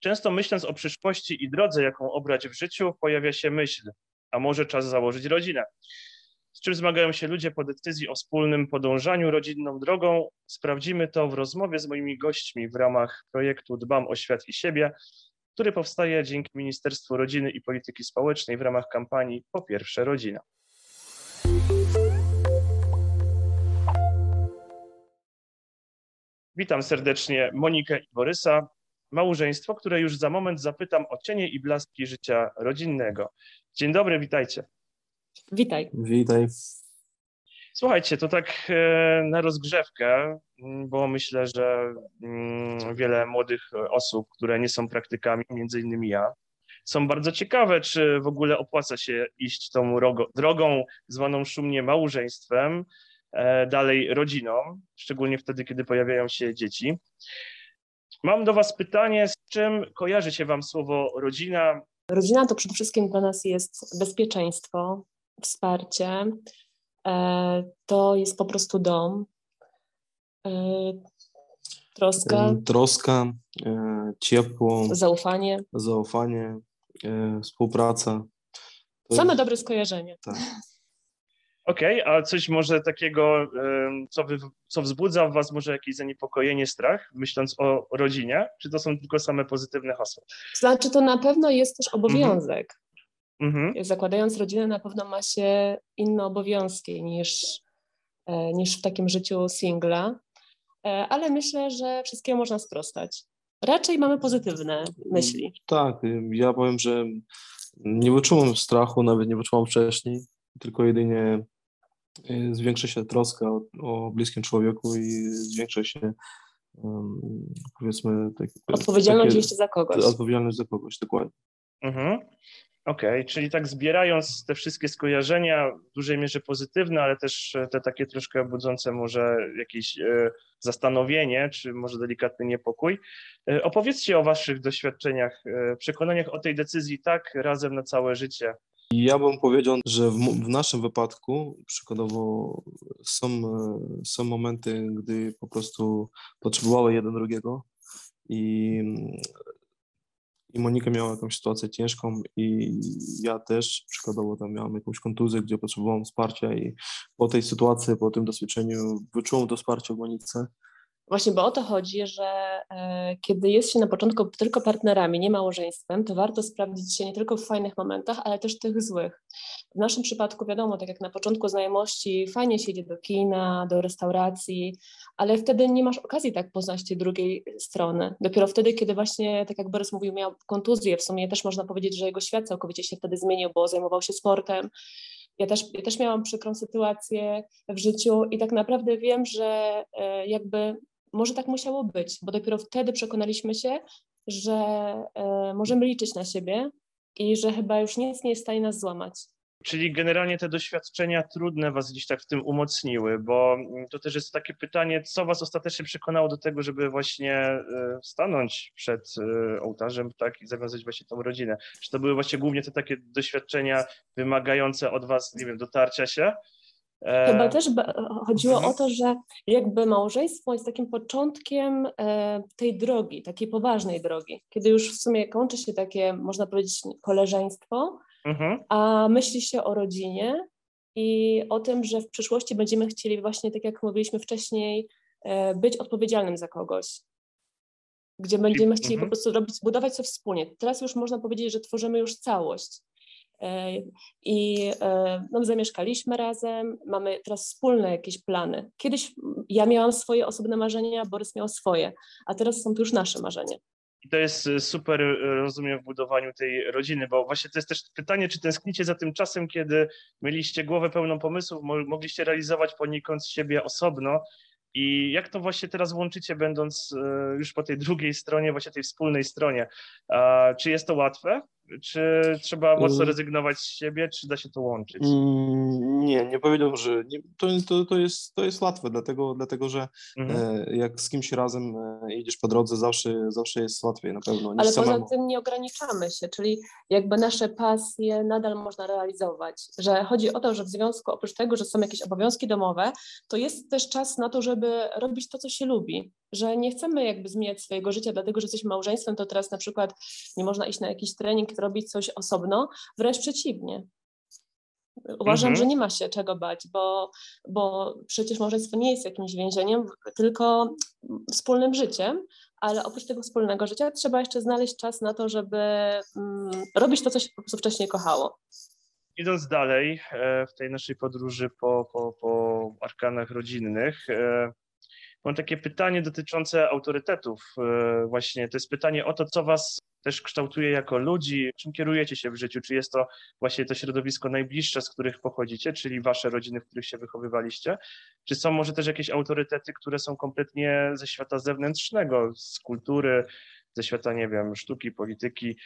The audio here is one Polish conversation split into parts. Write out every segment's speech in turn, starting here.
Często myśląc o przyszłości i drodze, jaką obrać w życiu, pojawia się myśl, a może czas założyć rodzinę. Z czym zmagają się ludzie po decyzji o wspólnym podążaniu rodzinną drogą? Sprawdzimy to w rozmowie z moimi gośćmi w ramach projektu Dbam o świat i siebie, który powstaje dzięki Ministerstwu Rodziny i Polityki Społecznej w ramach kampanii Po pierwsze rodzina. Witam serdecznie Monikę i Borysa, małżeństwo, które już za moment zapytam o cienie i blaski życia rodzinnego. Dzień dobry, witajcie. Witaj. Witaj. Słuchajcie, to tak e, na rozgrzewkę, bo myślę, że mm, wiele młodych osób, które nie są praktykami, między innymi ja, są bardzo ciekawe, czy w ogóle opłaca się iść tą drogą zwaną szumnie małżeństwem, e, dalej rodziną, szczególnie wtedy, kiedy pojawiają się dzieci. Mam do Was pytanie, z czym kojarzy się Wam słowo rodzina? Rodzina to przede wszystkim dla nas jest bezpieczeństwo, wsparcie. E, to jest po prostu dom. E, troska. Troska, ciepło. Zaufanie. Zaufanie, współpraca. Same jest... dobre skojarzenia. Tak. Okej, okay, a coś może takiego, co, wy, co wzbudza w Was może jakieś zaniepokojenie, strach, myśląc o rodzinie? Czy to są tylko same pozytywne hasła? Znaczy, to na pewno jest też obowiązek. Mm-hmm. Zakładając rodzinę, na pewno ma się inne obowiązki niż, e, niż w takim życiu singla, e, ale myślę, że wszystkiego można sprostać. Raczej mamy pozytywne myśli. Tak, ja powiem, że nie wyczułam strachu, nawet nie wyczułam wcześniej, tylko jedynie zwiększa się troska o, o bliskim człowieku i zwiększa się um, powiedzmy tak, odpowiedzialność takie, za kogoś. Odpowiedzialność za kogoś, dokładnie. Mhm. Okej, okay, czyli tak zbierając te wszystkie skojarzenia, w dużej mierze pozytywne, ale też te takie troszkę budzące może jakieś e, zastanowienie, czy może delikatny niepokój. E, opowiedzcie o waszych doświadczeniach, e, przekonaniach o tej decyzji tak razem na całe życie. Ja bym powiedział, że w, w, naszym wypadku przykładowo są, są momenty, gdy po prostu potrzebowały jeden drugiego i, i Monika miała jakąś sytuację ciężką i ja też przykładowo tam miałam jakąś kontuzję, gdzie potrzebowałam wsparcia i po tej sytuacji, po tym doświadczeniu wyczułam to wsparcie w Monice Właśnie, bo o to chodzi, że e, kiedy jest się na początku tylko partnerami, nie małżeństwem, to warto sprawdzić się nie tylko w fajnych momentach, ale też tych złych. W naszym przypadku wiadomo, tak jak na początku znajomości, fajnie się idzie do kina, do restauracji, ale wtedy nie masz okazji tak poznać tej drugiej strony. Dopiero wtedy, kiedy właśnie, tak jak Borys mówił, miał kontuzję, w sumie też można powiedzieć, że jego świat całkowicie się wtedy zmienił, bo zajmował się sportem, ja też, ja też miałam przykrą sytuację w życiu i tak naprawdę wiem, że e, jakby może tak musiało być, bo dopiero wtedy przekonaliśmy się, że e, możemy liczyć na siebie i że chyba już nic nie jest w stanie nas złamać. Czyli generalnie te doświadczenia trudne Was gdzieś tak w tym umocniły, bo to też jest takie pytanie, co Was ostatecznie przekonało do tego, żeby właśnie e, stanąć przed e, ołtarzem tak, i zawiązać właśnie tą rodzinę? Czy to były właśnie głównie te takie doświadczenia wymagające od Was, nie wiem, dotarcia się, Chyba też chodziło mhm. o to, że jakby małżeństwo jest takim początkiem e, tej drogi, takiej poważnej drogi, kiedy już w sumie kończy się takie, można powiedzieć, koleżeństwo, mhm. a myśli się o rodzinie i o tym, że w przyszłości będziemy chcieli właśnie, tak jak mówiliśmy wcześniej, e, być odpowiedzialnym za kogoś. Gdzie będziemy chcieli mhm. po prostu robić, budować to wspólnie. Teraz już można powiedzieć, że tworzymy już całość. E, I e, no, zamieszkaliśmy razem, mamy teraz wspólne jakieś plany. Kiedyś ja miałam swoje osobne marzenia, Borys miał swoje, a teraz są to już nasze marzenia. I to jest e, super, rozumiem, w budowaniu tej rodziny, bo właśnie to jest też pytanie, czy tęsknicie za tym czasem, kiedy mieliście głowę pełną pomysłów, mogliście realizować poniekąd siebie osobno i jak to właśnie teraz łączycie, będąc już po tej drugiej stronie, właśnie tej wspólnej stronie? Czy jest to łatwe? Czy trzeba mocno mm. rezygnować z siebie, czy da się to łączyć? Mm, nie, nie powiedziałbym, że nie, to, to, to, jest, to jest łatwe, dlatego, dlatego że mhm. e, jak z kimś razem e, idziesz po drodze, zawsze, zawsze jest łatwiej na pewno. Ale poza samemu. tym nie ograniczamy się, czyli jakby nasze pasje nadal można realizować. Że chodzi o to, że w związku oprócz tego, że są jakieś obowiązki domowe, to jest też czas na to, żeby robić to, co się lubi. Że nie chcemy jakby zmieniać swojego życia, dlatego że jesteśmy małżeństwem, to teraz na przykład nie można iść na jakiś trening, robić coś osobno, wręcz przeciwnie. Uważam, mhm. że nie ma się czego bać, bo, bo przecież małżeństwo nie jest jakimś więzieniem, tylko wspólnym życiem, ale oprócz tego wspólnego życia trzeba jeszcze znaleźć czas na to, żeby mm, robić to, co się po prostu wcześniej kochało. Idąc dalej e, w tej naszej podróży po, po, po arkanach rodzinnych, e, mam takie pytanie dotyczące autorytetów. E, właśnie to jest pytanie o to, co was też kształtuje jako ludzi, czym kierujecie się w życiu, czy jest to właśnie to środowisko najbliższe, z których pochodzicie, czyli wasze rodziny, w których się wychowywaliście, czy są może też jakieś autorytety, które są kompletnie ze świata zewnętrznego, z kultury, ze świata, nie wiem, sztuki, polityki.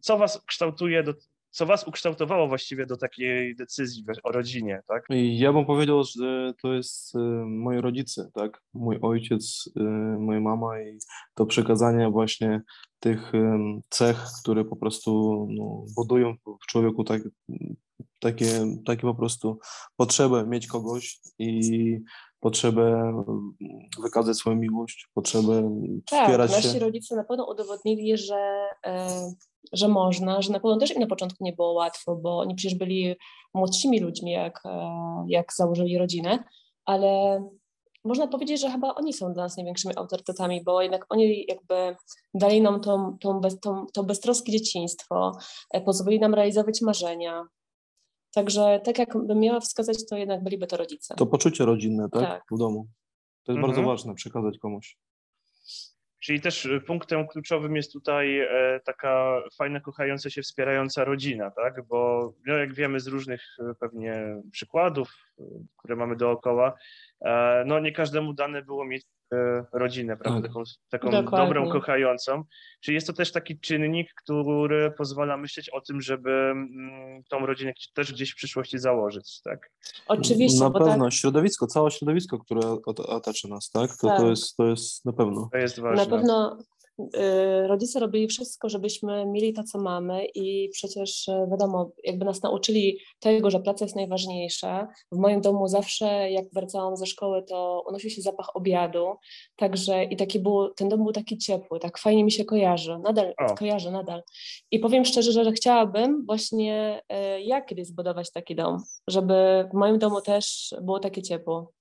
Co was kształtuje do, co was ukształtowało właściwie do takiej decyzji o rodzinie, tak? Ja bym powiedział, że to jest e, moi rodzice, tak? Mój ojciec, e, moja mama i to przekazanie właśnie tych cech, które po prostu no, budują w człowieku tak, takie, takie po prostu potrzebę mieć kogoś i potrzebę wykazać swoją miłość, potrzebę tak, wspierać się. Tak, nasi rodzice na pewno udowodnili, że, e, że można, że na pewno też im na początku nie było łatwo, bo oni przecież byli młodszymi ludźmi, jak, e, jak założyli rodzinę, ale można powiedzieć, że chyba oni są dla nas największymi autorytetami, bo jednak oni jakby dali nam tą, tą, bez, tą, to beztroskie dzieciństwo, e, pozwolili nam realizować marzenia, Także tak jakbym miała wskazać, to jednak byliby to rodzice. To poczucie rodzinne, tak? tak. W domu. To jest mhm. bardzo ważne przekazać komuś. Czyli też y, punktem kluczowym jest tutaj e, taka fajna, kochająca się, wspierająca rodzina, tak? Bo no, jak wiemy z różnych y, pewnie przykładów, które mamy dookoła, e, no nie każdemu dane było mieć E, rodzinę, prawda? Tak. Taką, taką dobrą, kochającą. Czyli jest to też taki czynnik, który pozwala myśleć o tym, żeby mm, tą rodzinę też gdzieś w przyszłości założyć, tak? Oczywiście. Na pewno, tak... środowisko, całe środowisko, które otacza nas, tak? To, tak. To, jest, to jest na pewno. To jest ważne. Na pewno rodzice robili wszystko, żebyśmy mieli to, co mamy i przecież y, wiadomo, jakby nas nauczyli tego, że praca jest najważniejsza. W moim domu zawsze, jak wracałam ze szkoły, to unosił się zapach obiadu, także i taki był, ten dom był taki ciepły, tak fajnie mi się kojarzy, nadal o. kojarzy, nadal. I powiem szczerze, że chciałabym właśnie y, ja kiedyś zbudować taki dom, żeby w moim domu też było takie ciepło.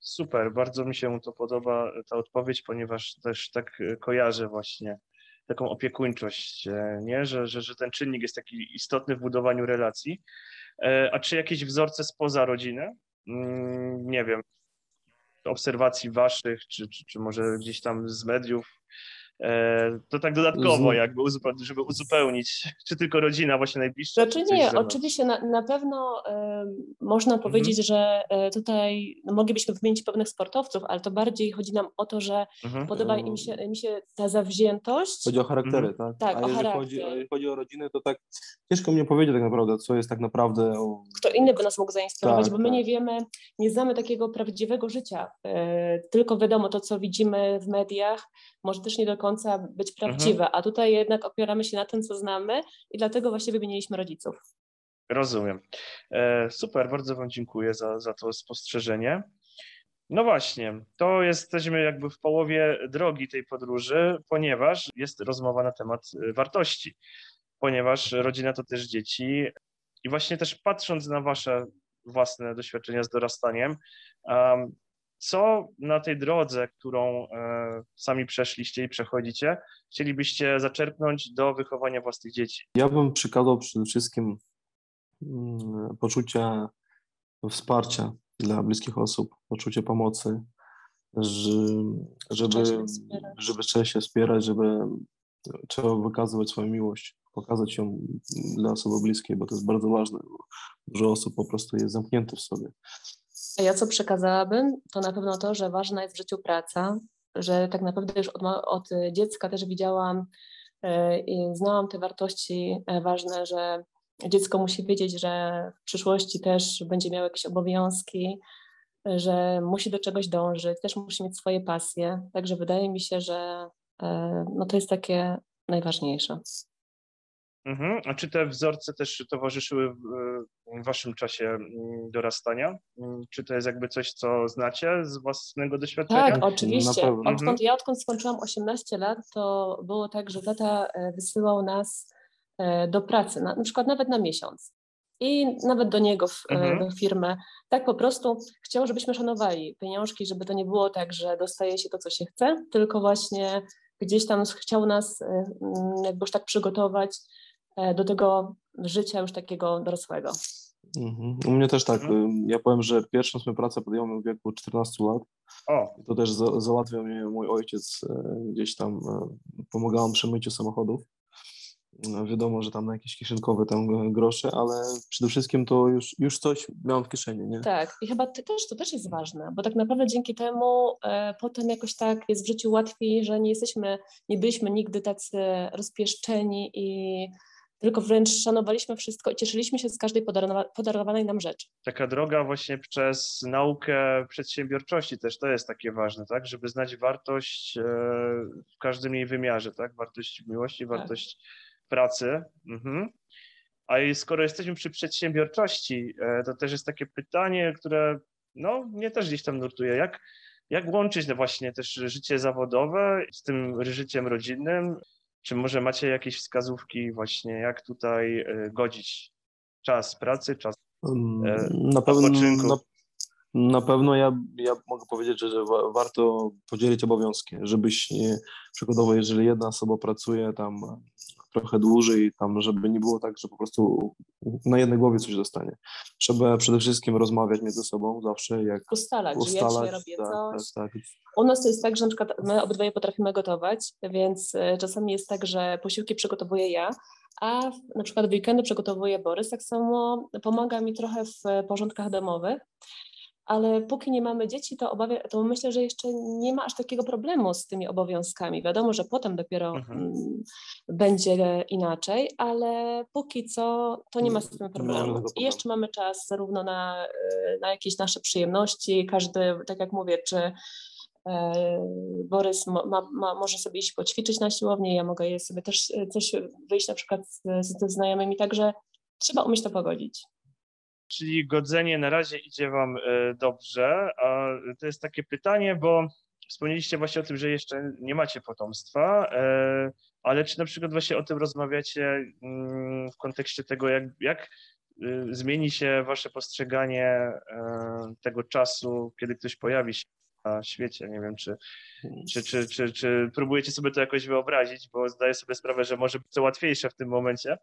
Super, bardzo mi się to podoba ta odpowiedź, ponieważ też tak kojarzę właśnie taką opiekuńczość, e, nie? Że, że, że ten czynnik jest taki istotny w budowaniu relacji. E, a czy jakieś wzorce spoza rodziny? Mm, nie wiem, obserwacji waszych, czy, czy, czy może gdzieś tam z mediów, to tak dodatkowo, jakby żeby uzupełnić, czy tylko rodzina właśnie najbliższa? Znaczy nie, oczywiście na, na pewno y, można mhm. powiedzieć, że y, tutaj no, moglibyśmy wymienić pewnych sportowców, ale to bardziej chodzi nam o to, że mhm. podoba im się, mi się ta zawziętość. Chodzi o charaktery, mhm. tak? Tak, A o jeżeli chodzi, jeżeli chodzi o rodzinę, to tak ciężko mnie powiedzieć tak naprawdę, co jest tak naprawdę... O... Kto inny by nas mógł zainspirować, tak, bo my tak. nie wiemy, nie znamy takiego prawdziwego życia, y, tylko wiadomo to, co widzimy w mediach, może też nie do końca być mhm. prawdziwe, mhm. a tutaj jednak opieramy się na tym, co znamy i dlatego właśnie wymieniliśmy rodziców. Rozumiem. E, super, bardzo Wam dziękuję za, za to spostrzeżenie. No właśnie, to jesteśmy jakby w połowie drogi tej podróży, ponieważ jest rozmowa na temat e, wartości, ponieważ rodzina to też dzieci i właśnie też patrząc na Wasze własne doświadczenia z dorastaniem, um, co na tej drodze, którą e, sami przeszliście i przechodzicie, chcielibyście zaczerpnąć do wychowania własnych dzieci? Ja bym przykazał przede wszystkim mm, poczucie wsparcia dla bliskich osób, poczucie pomocy, żeby, żeby trzeba się wspierać, żeby trzeba wykazywać swoją miłość, pokazać ją dla osoby bliskiej, bo to jest bardzo ważne. Dużo osób po prostu jest zamknięte w sobie. Ja co przekazałabym, to na pewno to, że ważna jest w życiu praca, że tak naprawdę już od, od dziecka też widziałam e, i znałam te wartości e, ważne, że dziecko musi wiedzieć, że w przyszłości też będzie miało jakieś obowiązki, że musi do czegoś dążyć, też musi mieć swoje pasje. Także wydaje mi się, że e, no to jest takie najważniejsze. Mhm. A czy te wzorce też towarzyszyły w, waszym czasie mm, dorastania? Mm, Czy to jest jakby coś, co znacie z własnego doświadczenia? Tak, oczywiście. Odkąd, ja odkąd skończyłam 18 lat, to było tak, że tata e, wysyłał nas e, do pracy, na, na przykład nawet na miesiąc. I nawet do niego w, e, Mhm. do firmę. Tak po prostu chciał, żebyśmy szanowali pieniążki, żeby to nie było tak, że dostaje się to, co się chce, tylko właśnie gdzieś tam chciał nas jakby już tak przygotować do tego życia już takiego dorosłego. Mhm. U mnie też tak. Mhm. Ja powiem, że pierwszą swoją pracę podjąłem w wieku 14 lat. O, To też za, załatwiał mnie mój ojciec e, gdzieś tam, e, pomagałem przy myciu samochodów. No, wiadomo, że tam na jakieś kieszonkowe tam e, grosze, ale przede wszystkim to już, już coś miałem w kieszeni, nie? Tak, i chyba ty też, to też jest ważne, bo tak naprawdę dzięki temu e, potem jakoś tak jest w życiu łatwiej, że nie jesteśmy, nie byliśmy nigdy tacy rozpieszczeni i tylko wręcz szanowaliśmy wszystko i cieszyliśmy się z każdej podarowa- podarowanej nam rzeczy. taka droga właśnie przez naukę przedsiębiorczości też to jest takie ważne, tak? Żeby znać wartość e, w każdym jej wymiarze, tak? Wartość miłości, wartość pracy. Mhm. A skoro jesteśmy przy przedsiębiorczości, e, to też jest takie pytanie, które no, mnie też gdzieś tam nurtuje. Jak, jak łączyć no właśnie też życie zawodowe z tym życiem rodzinnym? Czy może macie jakieś wskazówki właśnie, jak tutaj e, godzić czas pracy, czas Mm, e, Na pewno, odpoczynku. na, na pewno ja, ja mogę powiedzieć, że, że wa- warto podzielić obowiązki, żebyś nie, przykładowo, jeżeli jedna osoba pracuje tam trochę dłużej, tam, żeby nie było tak, że po prostu na jednej głowie coś zostanie. Trzeba przede wszystkim rozmawiać między sobą zawsze, jak Ustalać, że ja ustalać. robię tak, coś. tak, tak. U nas to jest tak, że na przykład my obydwoje potrafimy gotować, więc e, czasami jest tak, że posiłki przygotowuję ja, a na przykład w weekendy przygotowuje Borys, tak samo pomaga mi trochę w e, porządkach domowych, ale póki nie mamy dzieci, to, obawia, to myślę, że jeszcze nie ma aż takiego problemu z tymi obowiązkami. Wiadomo, że potem dopiero Mhm. mm, będzie inaczej, ale póki co to nie ma z tym problemu. I jeszcze mamy czas zarówno na, e, na jakieś nasze przyjemności, każdy, tak jak mówię, czy e, Borys ma, ma, może sobie iść poćwiczyć na siłowni, ja mogę je sobie też e, coś wyjść na przykład ze znajomymi, także trzeba umieć to pogodzić. Czyli godzenie na razie idzie Wam e, dobrze, a to jest takie pytanie, bo wspomnieliście właśnie o tym, że jeszcze nie macie potomstwa, e, ale czy na przykład właśnie o tym rozmawiacie mm, w kontekście tego, jak, jak y, zmieni się Wasze postrzeganie e, tego czasu, kiedy ktoś pojawi się na świecie? Nie wiem, czy, czy, czy, czy, czy próbujecie sobie to jakoś wyobrazić, bo zdaję sobie sprawę, że może być to łatwiejsze w tym momencie.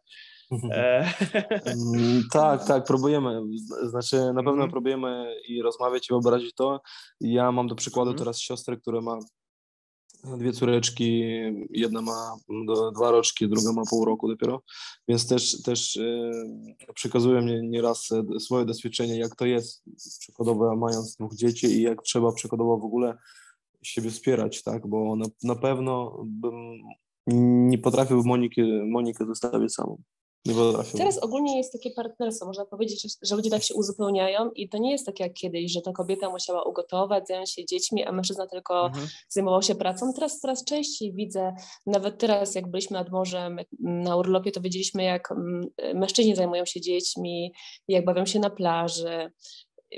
E, Mm, Tak, tak, próbujemy. Znaczy, na pewno Mhm. próbujemy i rozmawiać i wyobrazić to. Ja mam do przykładu Mhm. teraz siostrę, która ma dwie córeczki, jedna ma dwa roczki, druga ma pół roku dopiero, więc też, też e, przekazuje mnie nieraz e, swoje doświadczenie, jak to jest, przykładowo mając dwóch dzieci i jak trzeba przykładowo w ogóle siebie wspierać, tak, bo na, na pewno bym nie potrafił Moniki, Monikę zostawić samą. Nie. Teraz ogólnie jest takie partnerstwo, można powiedzieć, że, że ludzie tak się uzupełniają i to nie jest tak jak kiedyś, że to kobieta musiała ugotować, zająć się dziećmi, a mężczyzna tylko mhm. zajmował się pracą. Teraz coraz częściej widzę, nawet teraz jak byliśmy nad morzem na urlopie, to widzieliśmy jak mm, mężczyźni zajmują się dziećmi, jak bawią się na plaży.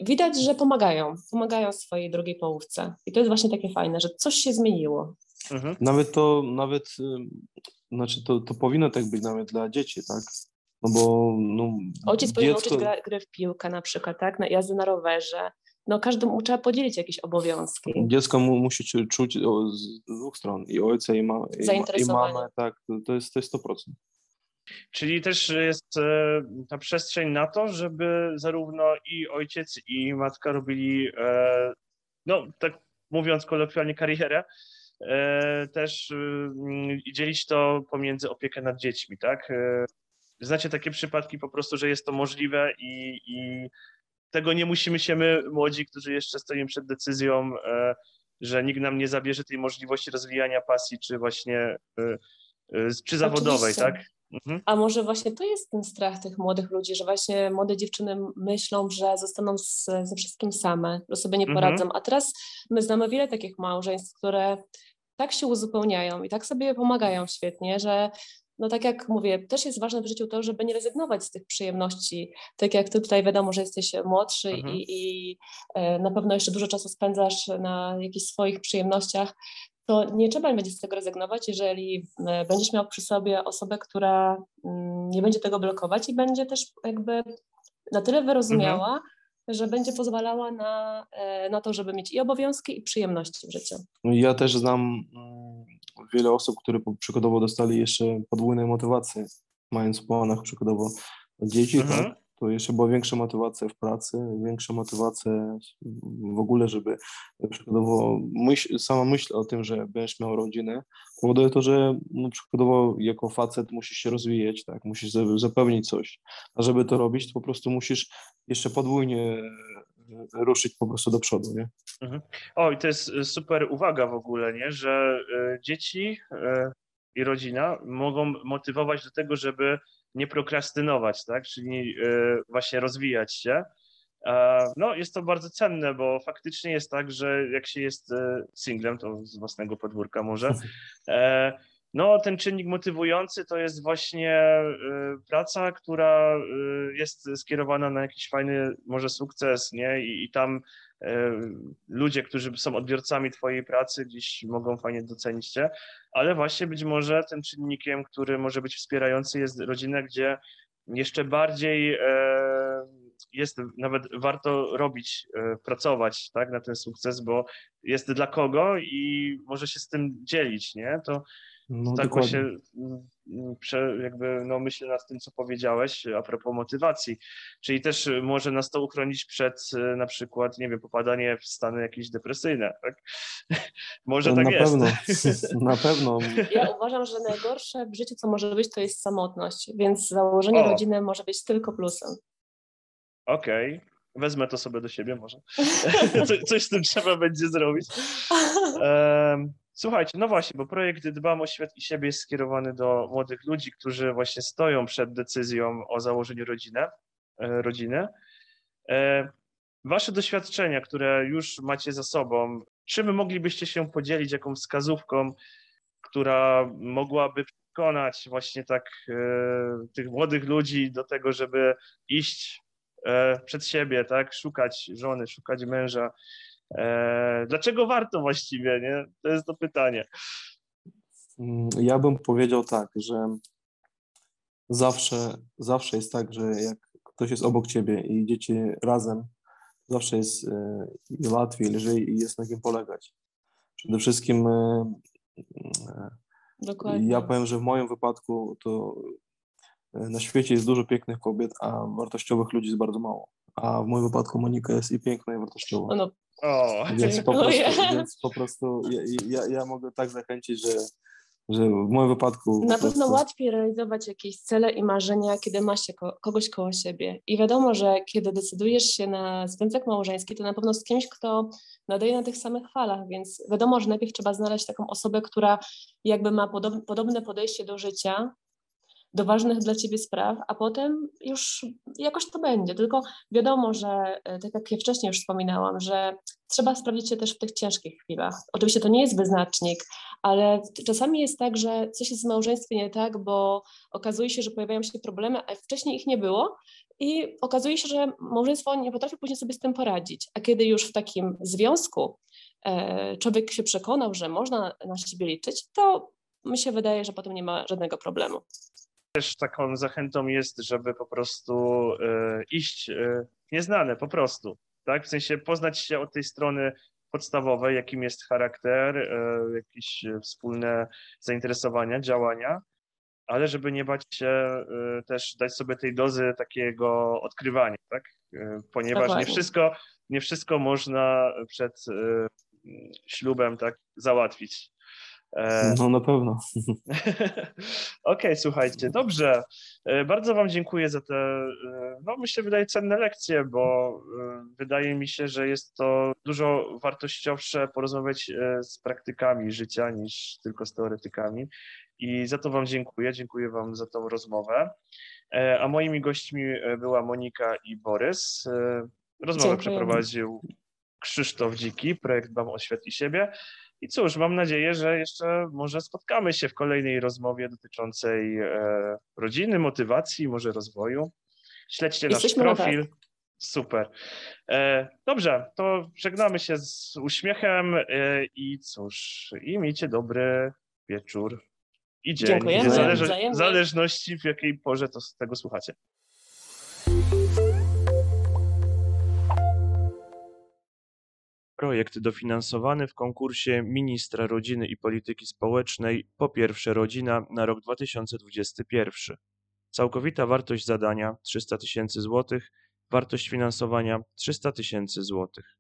Widać, że pomagają, pomagają swojej drugiej połówce. I to jest właśnie takie fajne, że coś się zmieniło. Mhm. Nawet to, nawet, znaczy to, to powinno tak być nawet dla dzieci, tak? No bo no, Ojciec powinien dziecko, uczyć gra, gry w piłkę na przykład, tak? Na jazdy na rowerze. No każdemu trzeba podzielić jakieś obowiązki. dziecko mu, musi się czuć o, z dwóch stron, i ojca, i, ma, i, i Zainteresowanie. mamę, tak, to jest, to jest 100%. Czyli też jest e, ta przestrzeń na to, żeby zarówno i ojciec, i matka robili, e, no tak mówiąc kolokwialnie, karierę, też mm, i dzielić to pomiędzy opiekę nad dziećmi, tak? E, Znacie takie przypadki po prostu, że jest to możliwe i, i tego nie musimy się my, młodzi, którzy jeszcze stoimy przed decyzją, e, że nikt nam nie zabierze tej możliwości rozwijania pasji, czy właśnie, e, e, czy zawodowej, Oczywiście. tak? Mhm. A może właśnie to jest ten strach tych młodych ludzi, że właśnie młode dziewczyny myślą, że zostaną z, ze wszystkim same, że sobie nie Mhm. poradzą. A teraz my znamy wiele takich małżeństw, które tak się uzupełniają i tak sobie pomagają świetnie, że no tak jak mówię, też jest ważne w życiu to, żeby nie rezygnować z tych przyjemności. Tak jak ty tutaj wiadomo, że jesteś młodszy mhm. i, i e, na pewno jeszcze dużo czasu spędzasz na jakichś swoich przyjemnościach, to nie trzeba będzie z tego rezygnować, jeżeli e, będziesz miał przy sobie osobę, która mm, nie będzie tego blokować i będzie też jakby na tyle wyrozumiała, mhm. że będzie pozwalała na, e, na to, żeby mieć i obowiązki, i przyjemności w życiu. Ja też znam mm, wiele osób, które przykładowo dostali jeszcze podwójne motywacje, mając w planach przykładowo dzieci, mhm. tak? To jeszcze była większa motywacja w pracy, większa motywacja w ogóle, żeby przykładowo myśl, sama myśl o tym, że będziesz miał rodzinę, powoduje to, że no, przykładowo jako facet musisz się rozwijać, tak, musisz zapewnić coś, a żeby to robić, to po prostu musisz jeszcze podwójnie e, ruszyć po prostu do przodu, nie? Mhm. O, i to jest e, super uwaga w ogóle, nie, że y, dzieci y, i rodzina mogą motywować do tego, żeby nie prokrastynować, tak? czyli e, właśnie rozwijać się. No, jest to bardzo cenne, bo faktycznie jest tak, że jak się jest e, singlem, to z własnego podwórka może, e, no, ten czynnik motywujący to jest właśnie praca, która jest skierowana na jakiś fajny może sukces, nie? I, i tam E, ludzie, którzy są odbiorcami Twojej pracy, gdzieś mogą fajnie docenić Cię, ale właśnie być może tym czynnikiem, który może być wspierający, jest rodzina, gdzie jeszcze bardziej jest nawet warto robić, pracować tak, na ten sukces, bo jest dla kogo i może się z tym dzielić, nie? To no, tak dokładnie. właśnie mm, prze, jakby no, myślę nad tym, co powiedziałeś a propos motywacji. Czyli też y, może nas to uchronić przed y, na przykład, nie wiem, popadanie w stany jakieś depresyjne, tak? może tak na jest. Pewno. na pewno. Ja uważam, że najgorsze w życiu, co może być, to jest samotność, więc założenie o. rodziny może być tylko plusem. Okej. Okay. Wezmę to sobie do siebie może. coś z tym trzeba będzie zrobić. Um, Słuchajcie, no właśnie, bo projekt Dbam o Świat i Siebie jest skierowany do młodych ludzi, którzy właśnie stoją przed decyzją o założeniu rodziny. E, rodziny. E, wasze doświadczenia, które już macie za sobą, czym moglibyście się podzielić, jaką wskazówką, która mogłaby przekonać właśnie tak e, tych młodych ludzi do tego, żeby iść przed siebie, tak, szukać żony, szukać męża, E, dlaczego warto właściwie, nie? To jest to pytanie. Mm, ja bym powiedział tak, że zawsze, zawsze jest tak, że jak ktoś jest obok ciebie i idziecie razem, zawsze jest e, i łatwiej, lżej i jest na kim polegać. Przede wszystkim e, Dokładnie. ja powiem, że w moim wypadku to na świecie jest dużo pięknych kobiet, a wartościowych ludzi jest bardzo mało. A w moim wypadku Monika jest i piękna, i wartościowa. No, o, więc, po prostu, więc po prostu ja, ja, ja mogę tak zachęcić, że, że w moim wypadku. Na pewno prostu... łatwiej realizować jakieś cele i marzenia, kiedy masz się ko kogoś koło siebie. I wiadomo, że kiedy decydujesz się na związek małżeński, to na pewno z kimś, kto nadaje na tych samych falach, więc wiadomo, że najpierw trzeba znaleźć taką osobę, która jakby ma podob podobne podejście do życia, do ważnych dla ciebie spraw, a potem już jakoś to będzie. Tylko wiadomo, że e, tak jak ja wcześniej już wspominałam, że trzeba sprawdzić się też w tych ciężkich chwilach. Oczywiście to nie jest wyznacznik, ale czasami jest tak, że coś jest w małżeństwie nie tak, bo okazuje się, że pojawiają się problemy, a wcześniej ich nie było. I okazuje się, że małżeństwo nie potrafi później sobie z tym poradzić. A kiedy już w takim związku e, człowiek się przekonał, że można na siebie liczyć, to mi się wydaje, że potem nie ma żadnego problemu też taką zachętą jest, żeby po prostu e, iść e, nieznane, po prostu, tak? W sensie poznać się od tej strony podstawowej, jakim jest charakter, e, jakieś wspólne zainteresowania, działania, ale żeby nie bać się też dać sobie tej dozy takiego odkrywania, tak? Ponieważ nie wszystko, nie wszystko można przed ślubem tak załatwić. E, no na pewno. Okej, okay, słuchajcie, dobrze. E, bardzo Wam dziękuję za te, e, no myślę, wydaje cenne lekcje, bo wydaje mi się, że jest to dużo wartościowsze porozmawiać z praktykami życia niż tylko z teoretykami. I za to Wam dziękuję. Dziękuję Wam za tą rozmowę. A moimi gośćmi była Monika i Borys. Rozmowę Dziękuję. przeprowadził Krzysztof Dziki, projekt Dbam o Świat i Siebie. I cóż, mam nadzieję, że jeszcze może spotkamy się w kolejnej rozmowie dotyczącej e, rodziny, motywacji, może rozwoju. Śledźcie nasz Jesteśmy na profil. Super. E, dobrze, to żegnamy się z uśmiechem e, i cóż, i miejcie dobry wieczór i dzień. Dziękujemy, w zależ- wzajemnie. w zależności w jakiej porze to tego słuchacie. Projekt dofinansowany w konkursie Ministra Rodziny i Polityki Społecznej Po pierwsze Rodzina na rok 2021. Całkowita wartość zadania 300 tysięcy złotych, wartość finansowania 300 tysięcy złotych.